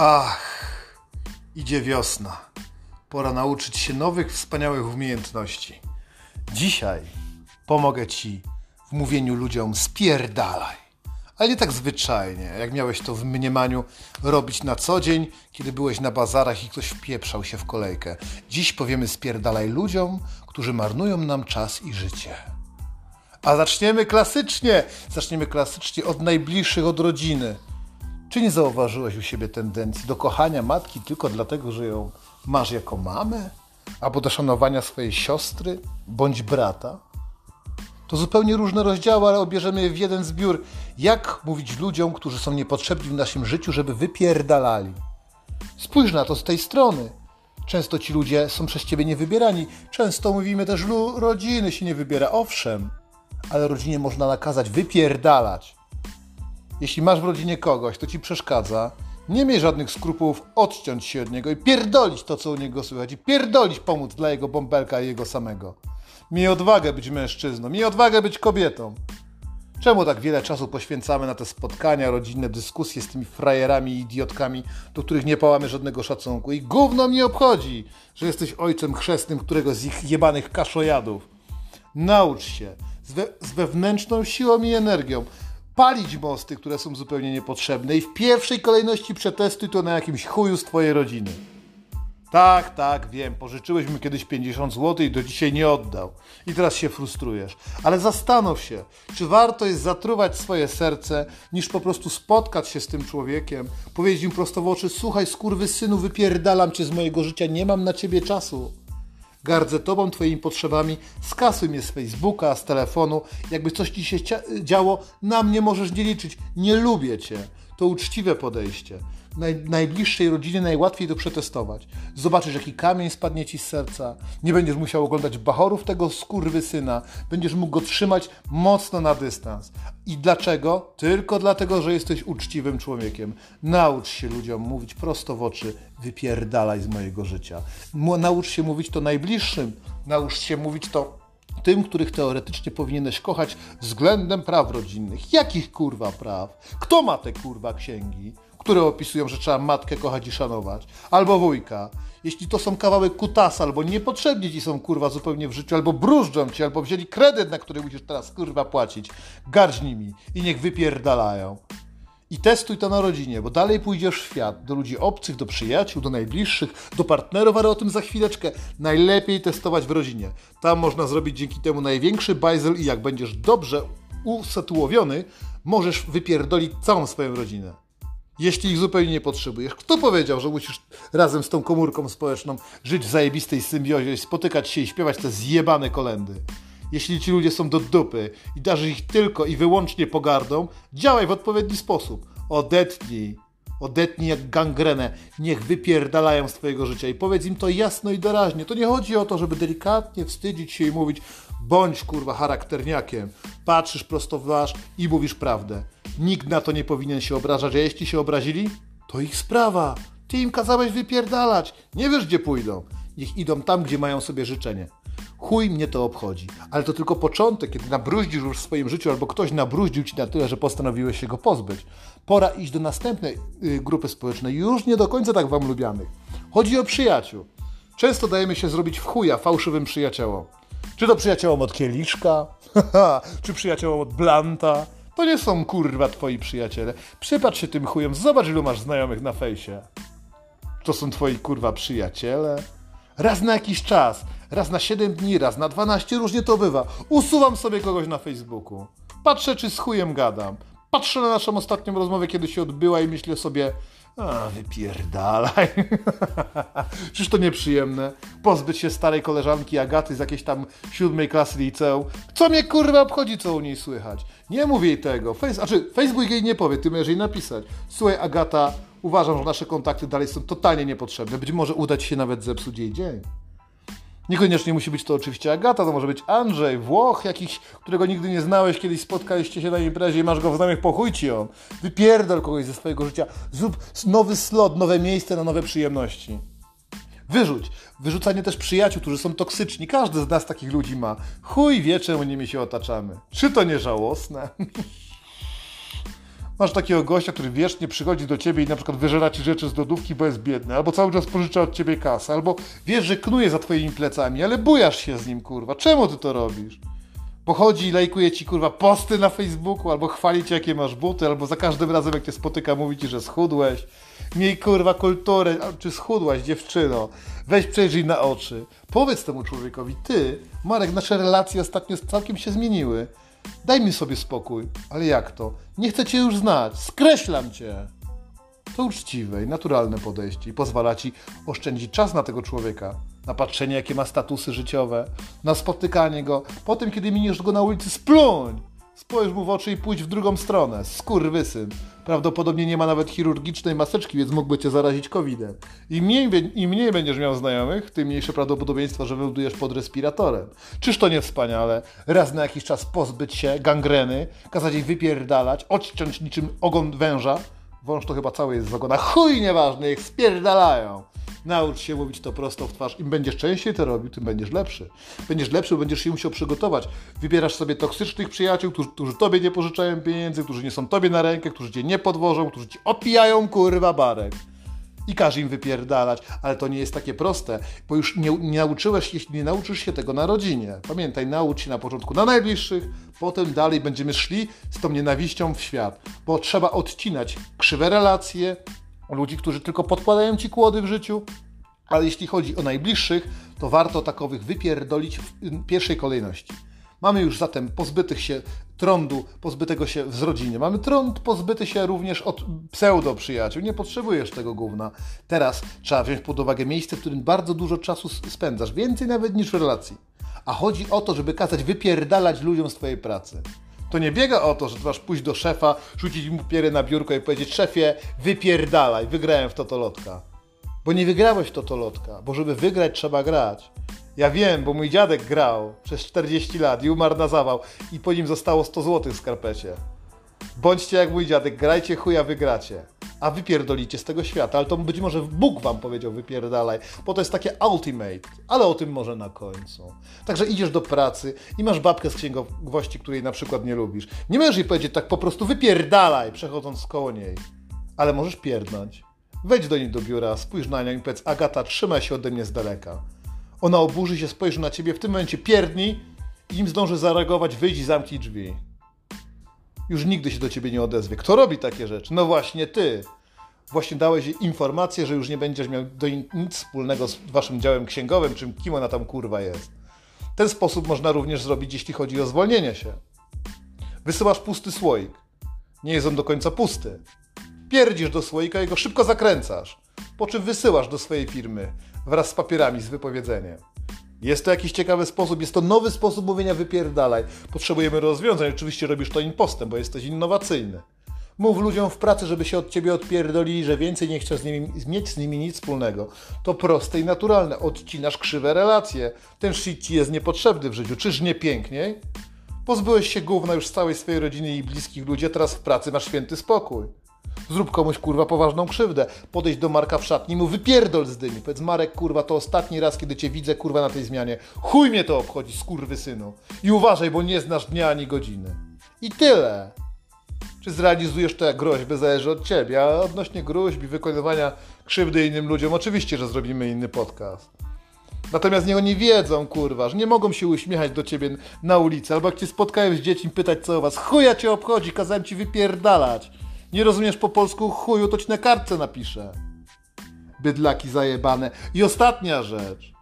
Ach, idzie wiosna. Pora nauczyć się nowych, wspaniałych umiejętności. Dzisiaj pomogę Ci w mówieniu ludziom spierdalaj. Ale nie tak zwyczajnie, jak miałeś to w mniemaniu robić na co dzień, kiedy byłeś na bazarach i ktoś wpieprzał się w kolejkę. Dziś powiemy spierdalaj ludziom, którzy marnują nam czas i życie. A zaczniemy klasycznie. Zaczniemy klasycznie od najbliższych, od rodziny. Czy nie zauważyłeś u siebie tendencji do kochania matki tylko dlatego, że ją masz jako mamę? Albo do szanowania swojej siostry bądź brata? To zupełnie różne rozdziały, ale obierzemy je w jeden zbiór. Jak mówić ludziom, którzy są niepotrzebni w naszym życiu, żeby wypierdalali? Spójrz na to z tej strony. Często ci ludzie są przez ciebie niewybierani. Często mówimy też, rodziny się nie wybiera. Owszem, ale rodzinie można nakazać wypierdalać. Jeśli masz w rodzinie kogoś, kto ci przeszkadza, nie miej żadnych skrupułów odciąć się od niego i pierdolić to, co u niego słychać, i pierdolić pomóc dla jego bąbelka i jego samego. Miej odwagę być mężczyzną, miej odwagę być kobietą. Czemu tak wiele czasu poświęcamy na te spotkania, rodzinne dyskusje z tymi frajerami i idiotkami, do których nie pałamy żadnego szacunku? I gówno mnie obchodzi, że jesteś ojcem chrzestnym któregoś z ich jebanych kaszojadów. Naucz się z, we, z wewnętrzną siłą i energią palić mosty, które są zupełnie niepotrzebne i w pierwszej kolejności przetestuj to na jakimś chuju z twojej rodziny. Tak, tak, wiem, pożyczyłeś mi kiedyś 50 zł i do dzisiaj nie oddał. I teraz się frustrujesz. Ale zastanów się, czy warto jest zatruwać swoje serce, niż po prostu spotkać się z tym człowiekiem, powiedzieć im prosto w oczy, słuchaj, skurwy synu, wypierdalam cię z mojego życia, nie mam na ciebie czasu. Gardzę tobą, twoimi potrzebami, skasuj mnie z Facebooka, z telefonu. Jakby coś ci się działo, na mnie możesz nie liczyć. Nie lubię cię. To uczciwe podejście. Naj, najbliższej rodzinie najłatwiej to przetestować. Zobaczysz, jaki kamień spadnie ci z serca. Nie będziesz musiał oglądać bachorów tego syna. Będziesz mógł go trzymać mocno na dystans. I dlaczego? Tylko dlatego, że jesteś uczciwym człowiekiem. Naucz się ludziom mówić prosto w oczy. Wypierdalaj z mojego życia. Naucz się mówić to najbliższym. Naucz się mówić to tym, których teoretycznie powinieneś kochać względem praw rodzinnych. Jakich kurwa praw? Kto ma te kurwa księgi? Które opisują, że trzeba matkę kochać i szanować, albo wujka. Jeśli to są kawałek kutasa, albo niepotrzebni ci są kurwa zupełnie w życiu, albo brużdżą ci, albo wzięli kredyt, na który musisz teraz kurwa płacić, gardź nimi i niech wypierdalają. I testuj to na rodzinie, bo dalej pójdziesz w świat, do ludzi obcych, do przyjaciół, do najbliższych, do partnerów, ale o tym za chwileczkę. Najlepiej testować w rodzinie. Tam można zrobić dzięki temu największy bajzel i jak będziesz dobrze usytuowiony, możesz wypierdolić całą swoją rodzinę jeśli ich zupełnie nie potrzebujesz. Kto powiedział, że musisz razem z tą komórką społeczną żyć w zajebistej symbiozie, spotykać się i śpiewać te zjebane kolendy? Jeśli ci ludzie są do dupy i darzysz ich tylko i wyłącznie pogardą, działaj w odpowiedni sposób. Odetnij. Odetnij jak gangrenę. Niech wypierdalają z twojego życia i powiedz im to jasno i doraźnie. To nie chodzi o to, żeby delikatnie wstydzić się i mówić bądź kurwa charakterniakiem. Patrzysz prosto w twarz i mówisz prawdę. Nikt na to nie powinien się obrażać, a jeśli się obrazili, to ich sprawa. Ty im kazałeś wypierdalać. Nie wiesz, gdzie pójdą. Niech idą tam, gdzie mają sobie życzenie. Chuj mnie to obchodzi. Ale to tylko początek, kiedy nabruździsz już w swoim życiu, albo ktoś nabruździł ci na tyle, że postanowiłeś się go pozbyć. Pora iść do następnej y, grupy społecznej, już nie do końca tak wam lubianych. Chodzi o przyjaciół. Często dajemy się zrobić w chuja fałszywym przyjaciołom. Czy to przyjaciołom od Kieliszka, czy przyjaciołom od Blanta, to nie są kurwa twoi przyjaciele. Przypatrz się tym chujem, zobacz ilu masz znajomych na fejsie. To są twoi kurwa przyjaciele. Raz na jakiś czas, raz na 7 dni, raz na 12, różnie to bywa. Usuwam sobie kogoś na Facebooku. Patrzę, czy z chujem gadam. Patrzę na naszą ostatnią rozmowę, kiedy się odbyła i myślę sobie, a, wypierdalaj. Czyż to nieprzyjemne? Pozbyć się starej koleżanki Agaty z jakiejś tam siódmej klasy liceum. Co mnie kurwa obchodzi, co u niej słychać? Nie mów jej tego. Face, znaczy, Facebook jej nie powie, ty możesz jej napisać. Słuchaj, Agata, uważam, że nasze kontakty dalej są totalnie niepotrzebne. Być może uda ci się nawet zepsuć jej dzień. Niekoniecznie musi być to oczywiście Agata, to może być Andrzej, Włoch jakiś, którego nigdy nie znałeś, kiedyś spotkaliście się na imprezie i masz go w znajomych, pochuj ci on. Wypierdol kogoś ze swojego życia, zrób nowy slot, nowe miejsce na nowe przyjemności. Wyrzuć. Wyrzucanie też przyjaciół, którzy są toksyczni. Każdy z nas takich ludzi ma. Chuj wie, czemu nimi się otaczamy. Czy to nie żałosne? Masz takiego gościa, który wiecznie przychodzi do ciebie i na przykład wyżera ci rzeczy z lodówki, bo jest biedny, albo cały czas pożycza od ciebie kasę, albo wiesz, że knuje za twoimi plecami, ale bujasz się z nim, kurwa. Czemu ty to robisz? Pochodzi i lajkuje ci, kurwa, posty na Facebooku, albo chwali cię, jakie masz buty, albo za każdym razem, jak cię spotyka, mówi ci, że schudłeś. Miej, kurwa, kulturę, czy schudłaś, dziewczyno. Weź przejrzyj na oczy. Powiedz temu człowiekowi, ty, Marek, nasze relacje ostatnio całkiem się zmieniły. Daj mi sobie spokój. Ale jak to? Nie chcę cię już znać. Skreślam cię. To uczciwe i naturalne podejście i pozwala ci oszczędzić czas na tego człowieka, na patrzenie, jakie ma statusy życiowe, na spotykanie go. Potem, kiedy miniesz go na ulicy, spluń! Spojrz mu w oczy i pójdź w drugą stronę. Skurwysyn. Prawdopodobnie nie ma nawet chirurgicznej maseczki, więc mógłby cię zarazić COVID-em. Im mniej, Im mniej będziesz miał znajomych, tym mniejsze prawdopodobieństwo, że wylądujesz pod respiratorem. Czyż to nie wspaniale? Raz na jakiś czas pozbyć się gangreny, kazać jej wypierdalać, odciąć niczym ogon węża. Wąż to chyba cały jest z ogona. Chuj nieważne, ich spierdalają. Naucz się mówić to prosto w twarz. Im będziesz częściej to robił, tym będziesz lepszy. Będziesz lepszy, będziesz się musiał przygotować. Wybierasz sobie toksycznych przyjaciół, którzy, którzy tobie nie pożyczają pieniędzy, którzy nie są tobie na rękę, którzy cię nie podwożą, którzy ci opijają kurwa barek i każ im wypierdalać, ale to nie jest takie proste, bo już nie, nie, nauczyłeś, jeśli nie nauczysz się tego na rodzinie. Pamiętaj, naucz się na początku na najbliższych, potem dalej będziemy szli z tą nienawiścią w świat, bo trzeba odcinać krzywe relacje, ludzi, którzy tylko podkładają ci kłody w życiu, ale jeśli chodzi o najbliższych, to warto takowych wypierdolić w pierwszej kolejności. Mamy już zatem pozbytych się trądu, pozbytego się w rodzinie. Mamy trąd pozbyty się również od pseudo przyjaciół. Nie potrzebujesz tego gówna. Teraz trzeba wziąć pod uwagę miejsce, w którym bardzo dużo czasu spędzasz. Więcej nawet niż w relacji. A chodzi o to, żeby kazać wypierdalać ludziom z twojej pracy. To nie biega o to, że masz pójść do szefa, rzucić mu pierę na biurko i powiedzieć szefie, wypierdalaj, wygrałem w totolotka. Bo nie wygrałeś w totolotka, bo żeby wygrać trzeba grać. Ja wiem, bo mój dziadek grał przez 40 lat i umarł na zawał i po nim zostało 100 zł w skarpecie. Bądźcie jak mój dziadek, grajcie chuja, wygracie. A wypierdolicie z tego świata, ale to być może Bóg wam powiedział wypierdalaj, bo to jest takie ultimate, ale o tym może na końcu. Także idziesz do pracy i masz babkę z księgowości, której na przykład nie lubisz. Nie możesz jej powiedzieć tak po prostu wypierdalaj, przechodząc koło niej. Ale możesz pierdnąć. Wejdź do niej do biura, spójrz na nią i powiedz Agata, trzymaj się ode mnie z daleka. Ona oburzy się, spojrzy na ciebie, w tym momencie pierdni i nim zdąży zareagować, wyjdź i zamknij drzwi. Już nigdy się do ciebie nie odezwie. Kto robi takie rzeczy? No właśnie ty. Właśnie dałeś informację, że już nie będziesz miał do nic wspólnego z waszym działem księgowym, czym kim ona tam kurwa jest. Ten sposób można również zrobić, jeśli chodzi o zwolnienie się. Wysyłasz pusty słoik. Nie jest on do końca pusty. Pierdzisz do słoika i go szybko zakręcasz, po czym wysyłasz do swojej firmy wraz z papierami z wypowiedzeniem. Jest to jakiś ciekawy sposób, jest to nowy sposób mówienia wypierdalaj. Potrzebujemy rozwiązań, oczywiście robisz to impostem, bo jesteś innowacyjny. Mów ludziom w pracy, żeby się od ciebie odpierdolili, że więcej nie chcesz z nimi, mieć z nimi nic wspólnego. To proste i naturalne. Odcinasz krzywe relacje. Ten shit ci jest niepotrzebny w życiu. Czyż nie piękniej? Pozbyłeś się gówna już z całej swojej rodziny i bliskich ludzi, a teraz w pracy masz święty spokój. Zrób komuś kurwa poważną krzywdę. Podejdź do Marka w szatni mu wypierdol z dymi. Powiedz Marek kurwa to ostatni raz, kiedy cię widzę kurwa na tej zmianie. Chuj mnie to obchodzi, skurwy synu. I uważaj, bo nie znasz dnia ani godziny. I tyle. Czy zrealizujesz jak groźbę, zależy od ciebie. A odnośnie groźb i wykonywania krzywdy innym ludziom, oczywiście, że zrobimy inny podcast. Natomiast nie oni wiedzą, kurwa, że nie mogą się uśmiechać do ciebie na ulicy, albo jak cię spotkają z dziećmi, pytać co o was. Chuja cię obchodzi, kazałem ci wypierdalać. Nie rozumiesz po polsku chuju, to ci na kartce napiszę. Bydlaki zajebane. I ostatnia rzecz.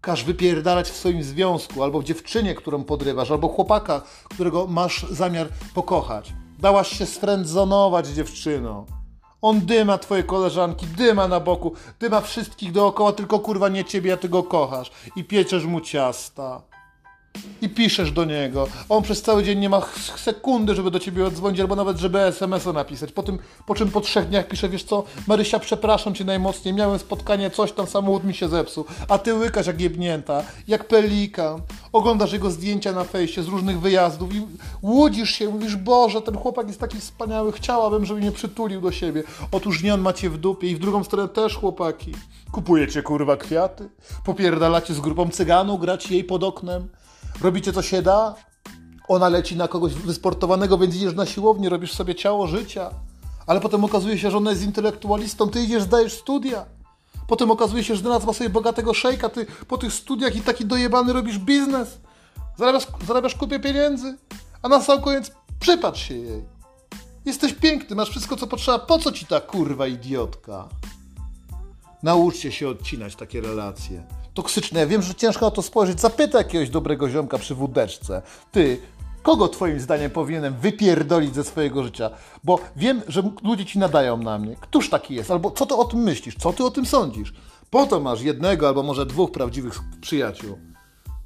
Każ wypierdalać w swoim związku, albo dziewczynie, którą podrywasz, albo chłopaka, którego masz zamiar pokochać. Dałaś się sfrędzonować dziewczyno. On dyma twoje koleżanki, dyma na boku, dyma wszystkich dookoła, tylko kurwa nie ciebie, a ty go kochasz. I pieczesz mu ciasta i piszesz do niego. On przez cały dzień nie ma sekundy, żeby do ciebie odzwonić, albo nawet, żeby SMS-a napisać. Po, tym, po czym po trzech dniach pisze, wiesz co, Marysia, przepraszam cię najmocniej, miałem spotkanie, coś tam, samochód mi się zepsuł, a ty łykasz jak jebnięta, jak pelikan. Oglądasz jego zdjęcia na fejsie z różnych wyjazdów i łudzisz się, mówisz, Boże, ten chłopak jest taki wspaniały, chciałabym, żeby mnie przytulił do siebie. Otóż nie on macie w dupie i w drugą stronę też chłopaki. Kupujecie kurwa kwiaty, popierdalacie z grupą cyganów, grać jej pod oknem, robicie co się da, ona leci na kogoś wysportowanego, więc idziesz na siłownię, robisz sobie ciało życia. Ale potem okazuje się, że ona jest intelektualistą, ty idziesz, zdajesz studia. Potem okazuje się, że znalazła sobie bogatego szejka, ty po tych studiach i taki dojebany robisz biznes. Zarabiasz, zarabiasz kupie pieniędzy, a na sam koniec przypatrz się jej. Jesteś piękny, masz wszystko, co potrzeba. Po co ci ta kurwa idiotka? Nauczcie się odcinać takie relacje. Toksyczne. Ja wiem, że ciężko o to spojrzeć. Zapytaj jakiegoś dobrego ziomka przy wódeczce. Ty, kogo twoim zdaniem powinienem wypierdolić ze swojego życia? Bo wiem, że ludzie ci nadają na mnie. Któż taki jest? Albo co ty o tym myślisz? Co ty o tym sądzisz? Po to masz jednego albo może dwóch prawdziwych przyjaciół.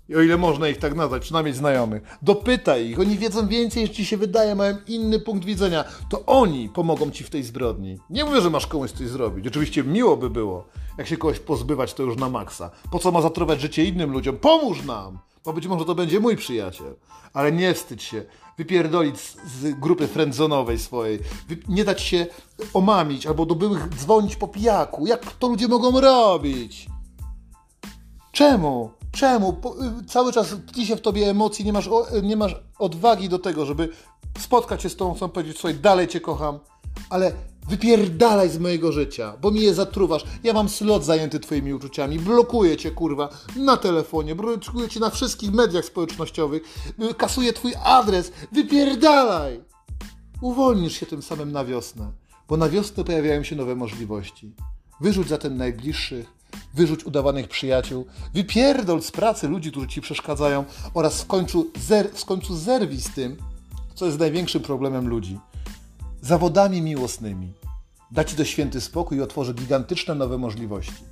I o ile można ich tak nazwać, przynajmniej znajomych. Dopytaj ich, oni wiedzą więcej niż ci się wydaje, mają inny punkt widzenia. To oni pomogą ci w tej zbrodni. Nie mówię, że masz komuś coś zrobić. Oczywiście miło by było, jak się kogoś pozbywać, to już na maksa. Po co ma zatrować życie innym ludziom? Pomóż nam! Bo być może to będzie mój przyjaciel. Ale nie wstydź się wypierdolić z, z grupy friendzonowej swojej. Wy, nie dać się omamić albo do byłych dzwonić po pijaku. Jak to ludzie mogą robić? Czemu? Czemu? Po, y, cały czas tli się w tobie emocji, nie masz, o, y, nie masz odwagi do tego, żeby spotkać się z tą, chcą powiedzieć, słuchaj, dalej cię kocham, ale wypierdalaj z mojego życia, bo mi je zatruwasz. Ja mam slot zajęty twoimi uczuciami, blokuję cię, kurwa, na telefonie, blokuję cię na wszystkich mediach społecznościowych, y, kasuję twój adres, wypierdalaj! Uwolnisz się tym samym na wiosnę, bo na wiosnę pojawiają się nowe możliwości. Wyrzuć zatem najbliższych, wyrzuć udawanych przyjaciół, wypierdol z pracy ludzi, którzy ci przeszkadzają oraz w końcu, zer, w końcu zerwij z tym, co jest największym problemem ludzi. Zawodami miłosnymi. Da ci to święty spokój i otworzy gigantyczne nowe możliwości.